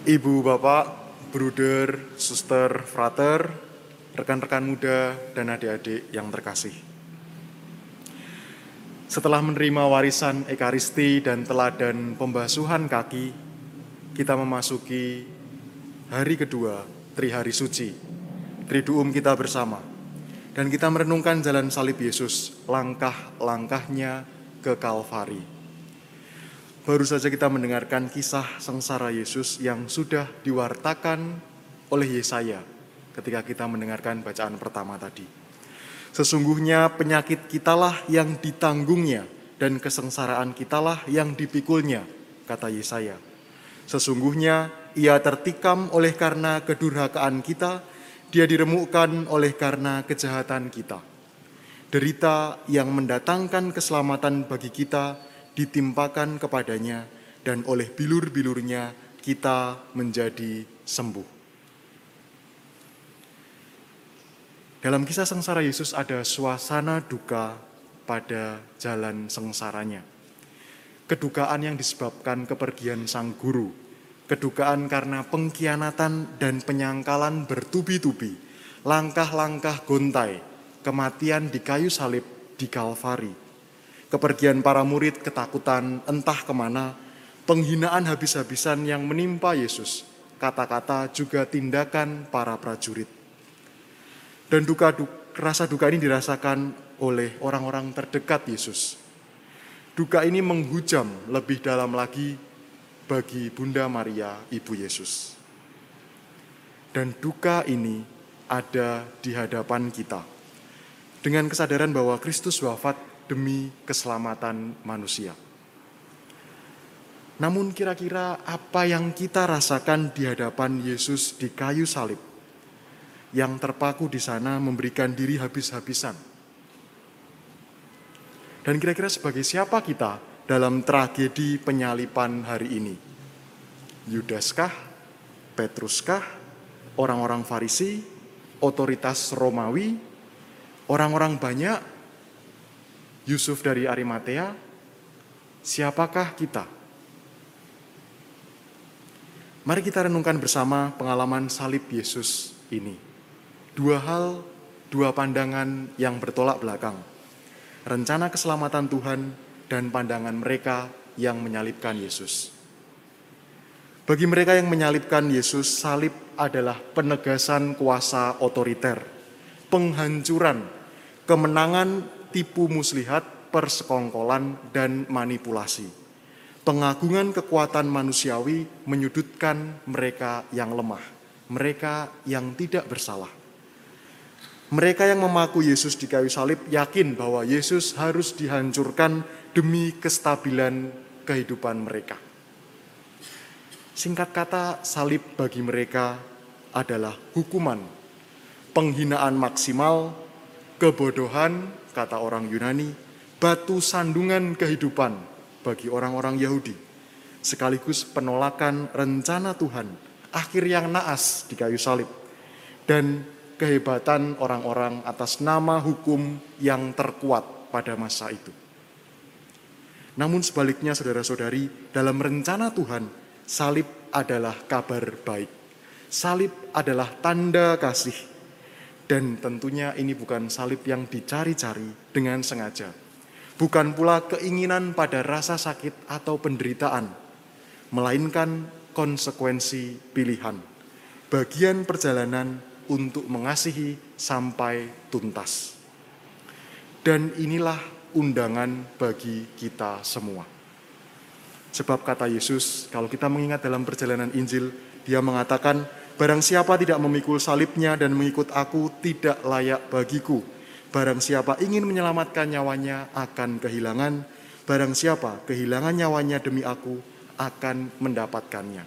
Ibu, Bapak, bruder, suster, frater, rekan-rekan muda, dan adik-adik yang terkasih. Setelah menerima warisan Ekaristi dan teladan pembasuhan kaki, kita memasuki hari kedua Trihari Suci, Triduum kita bersama. Dan kita merenungkan jalan salib Yesus, langkah-langkahnya ke Kalvari. Baru saja kita mendengarkan kisah sengsara Yesus yang sudah diwartakan oleh Yesaya ketika kita mendengarkan bacaan pertama tadi. Sesungguhnya penyakit kitalah yang ditanggungnya dan kesengsaraan kitalah yang dipikulnya, kata Yesaya. Sesungguhnya ia tertikam oleh karena kedurhakaan kita, dia diremukkan oleh karena kejahatan kita. Derita yang mendatangkan keselamatan bagi kita ditimpakan kepadanya, dan oleh bilur-bilurnya kita menjadi sembuh. Dalam kisah sengsara Yesus ada suasana duka pada jalan sengsaranya. Kedukaan yang disebabkan kepergian sang guru kedukaan karena pengkhianatan dan penyangkalan bertubi-tubi, langkah-langkah gontai, kematian di kayu salib di Kalvari, kepergian para murid ketakutan entah ke mana, penghinaan habis-habisan yang menimpa Yesus, kata-kata juga tindakan para prajurit. Dan duka, duka rasa duka ini dirasakan oleh orang-orang terdekat Yesus. Duka ini menghujam lebih dalam lagi bagi Bunda Maria, Ibu Yesus. Dan duka ini ada di hadapan kita. Dengan kesadaran bahwa Kristus wafat demi keselamatan manusia. Namun kira-kira apa yang kita rasakan di hadapan Yesus di kayu salib? Yang terpaku di sana memberikan diri habis-habisan. Dan kira-kira sebagai siapa kita dalam tragedi penyalipan hari ini? Yudaskah? Petruskah? Orang-orang Farisi? Otoritas Romawi? Orang-orang banyak? Yusuf dari Arimatea? Siapakah kita? Mari kita renungkan bersama pengalaman salib Yesus ini. Dua hal, dua pandangan yang bertolak belakang. Rencana keselamatan Tuhan dan pandangan mereka yang menyalibkan Yesus. Bagi mereka yang menyalibkan Yesus, salib adalah penegasan kuasa otoriter, penghancuran, kemenangan tipu muslihat, persekongkolan, dan manipulasi. Pengagungan kekuatan manusiawi menyudutkan mereka yang lemah, mereka yang tidak bersalah. Mereka yang memaku Yesus di kayu salib yakin bahwa Yesus harus dihancurkan demi kestabilan kehidupan mereka. Singkat kata, salib bagi mereka adalah hukuman, penghinaan maksimal, kebodohan, kata orang Yunani, batu sandungan kehidupan bagi orang-orang Yahudi, sekaligus penolakan rencana Tuhan, akhir yang naas di kayu salib, dan kehebatan orang-orang atas nama hukum yang terkuat pada masa itu. Namun sebaliknya saudara-saudari, dalam rencana Tuhan, salib adalah kabar baik. Salib adalah tanda kasih. Dan tentunya ini bukan salib yang dicari-cari dengan sengaja. Bukan pula keinginan pada rasa sakit atau penderitaan, melainkan konsekuensi pilihan. Bagian perjalanan untuk mengasihi sampai tuntas. Dan inilah undangan bagi kita semua. Sebab kata Yesus, kalau kita mengingat dalam perjalanan Injil, dia mengatakan, Barang siapa tidak memikul salibnya dan mengikut aku tidak layak bagiku. Barang siapa ingin menyelamatkan nyawanya akan kehilangan. Barang siapa kehilangan nyawanya demi aku akan mendapatkannya.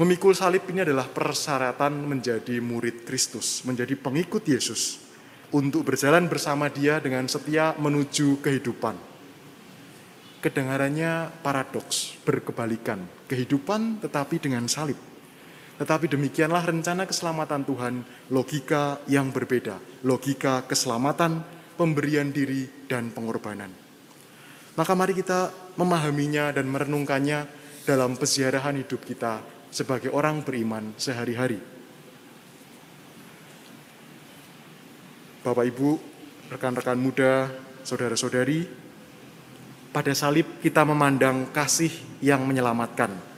Memikul salib ini adalah persyaratan menjadi murid Kristus, menjadi pengikut Yesus untuk berjalan bersama dia dengan setia menuju kehidupan. Kedengarannya paradoks, berkebalikan. Kehidupan tetapi dengan salib. Tetapi demikianlah rencana keselamatan Tuhan, logika yang berbeda. Logika keselamatan, pemberian diri, dan pengorbanan. Maka mari kita memahaminya dan merenungkannya dalam peziarahan hidup kita sebagai orang beriman sehari-hari. Bapak Ibu, rekan-rekan muda, saudara-saudari, pada salib kita memandang kasih yang menyelamatkan.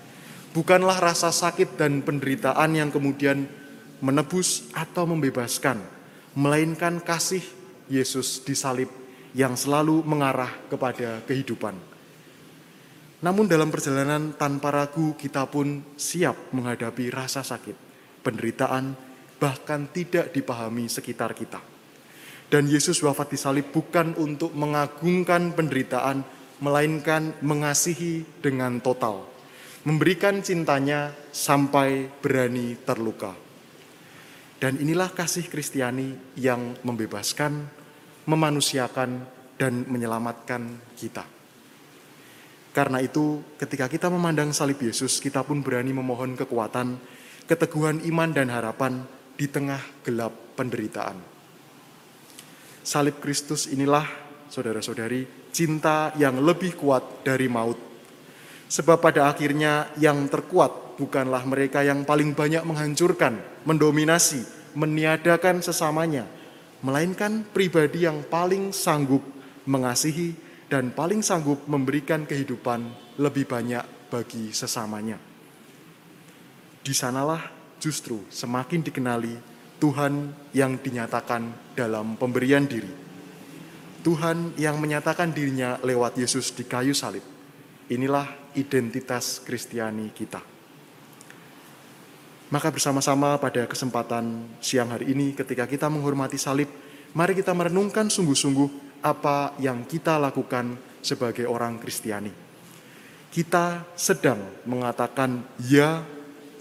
Bukanlah rasa sakit dan penderitaan yang kemudian menebus atau membebaskan, melainkan kasih Yesus di salib yang selalu mengarah kepada kehidupan. Namun dalam perjalanan tanpa ragu kita pun siap menghadapi rasa sakit, penderitaan, bahkan tidak dipahami sekitar kita. Dan Yesus wafat di salib bukan untuk mengagungkan penderitaan, melainkan mengasihi dengan total, memberikan cintanya sampai berani terluka. Dan inilah kasih Kristiani yang membebaskan, memanusiakan, dan menyelamatkan kita. Karena itu, ketika kita memandang salib Yesus, kita pun berani memohon kekuatan, keteguhan iman dan harapan di tengah gelap penderitaan. Salib Kristus inilah, saudara-saudari, cinta yang lebih kuat dari maut. Sebab pada akhirnya yang terkuat bukanlah mereka yang paling banyak menghancurkan, mendominasi, meniadakan sesamanya, melainkan pribadi yang paling sanggup mengasihi dan paling sanggup memberikan kehidupan lebih banyak bagi sesamanya. Di sanalah justru semakin dikenali Tuhan yang dinyatakan dalam pemberian diri Tuhan yang menyatakan dirinya lewat Yesus di kayu salib. Inilah identitas Kristiani kita. Maka bersama-sama pada kesempatan siang hari ini ketika kita menghormati salib, mari kita merenungkan sungguh-sungguh apa yang kita lakukan sebagai orang Kristiani. Kita sedang mengatakan ya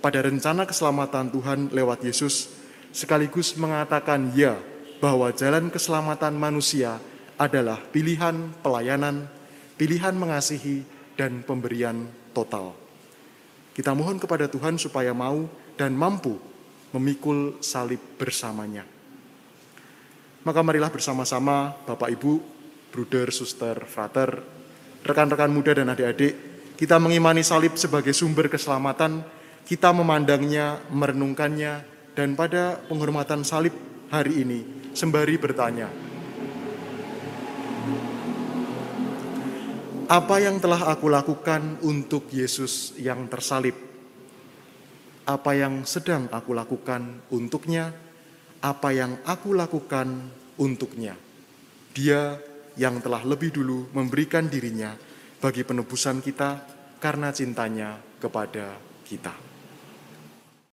pada rencana keselamatan Tuhan lewat Yesus, sekaligus mengatakan ya bahwa jalan keselamatan manusia adalah pilihan pelayanan, pilihan mengasihi, dan pemberian total. Kita mohon kepada Tuhan supaya mau dan mampu memikul salib bersamanya. Maka marilah bersama-sama Bapak Ibu, Bruder, Suster, Frater, rekan-rekan muda dan adik-adik, kita mengimani salib sebagai sumber keselamatan, kita memandangnya, merenungkannya, dan pada penghormatan salib hari ini, sembari bertanya, Apa yang telah aku lakukan untuk Yesus yang tersalib? Apa yang sedang aku lakukan untuknya? Apa yang aku lakukan untuknya? Dia yang telah lebih dulu memberikan dirinya bagi penebusan kita karena cintanya kepada kita.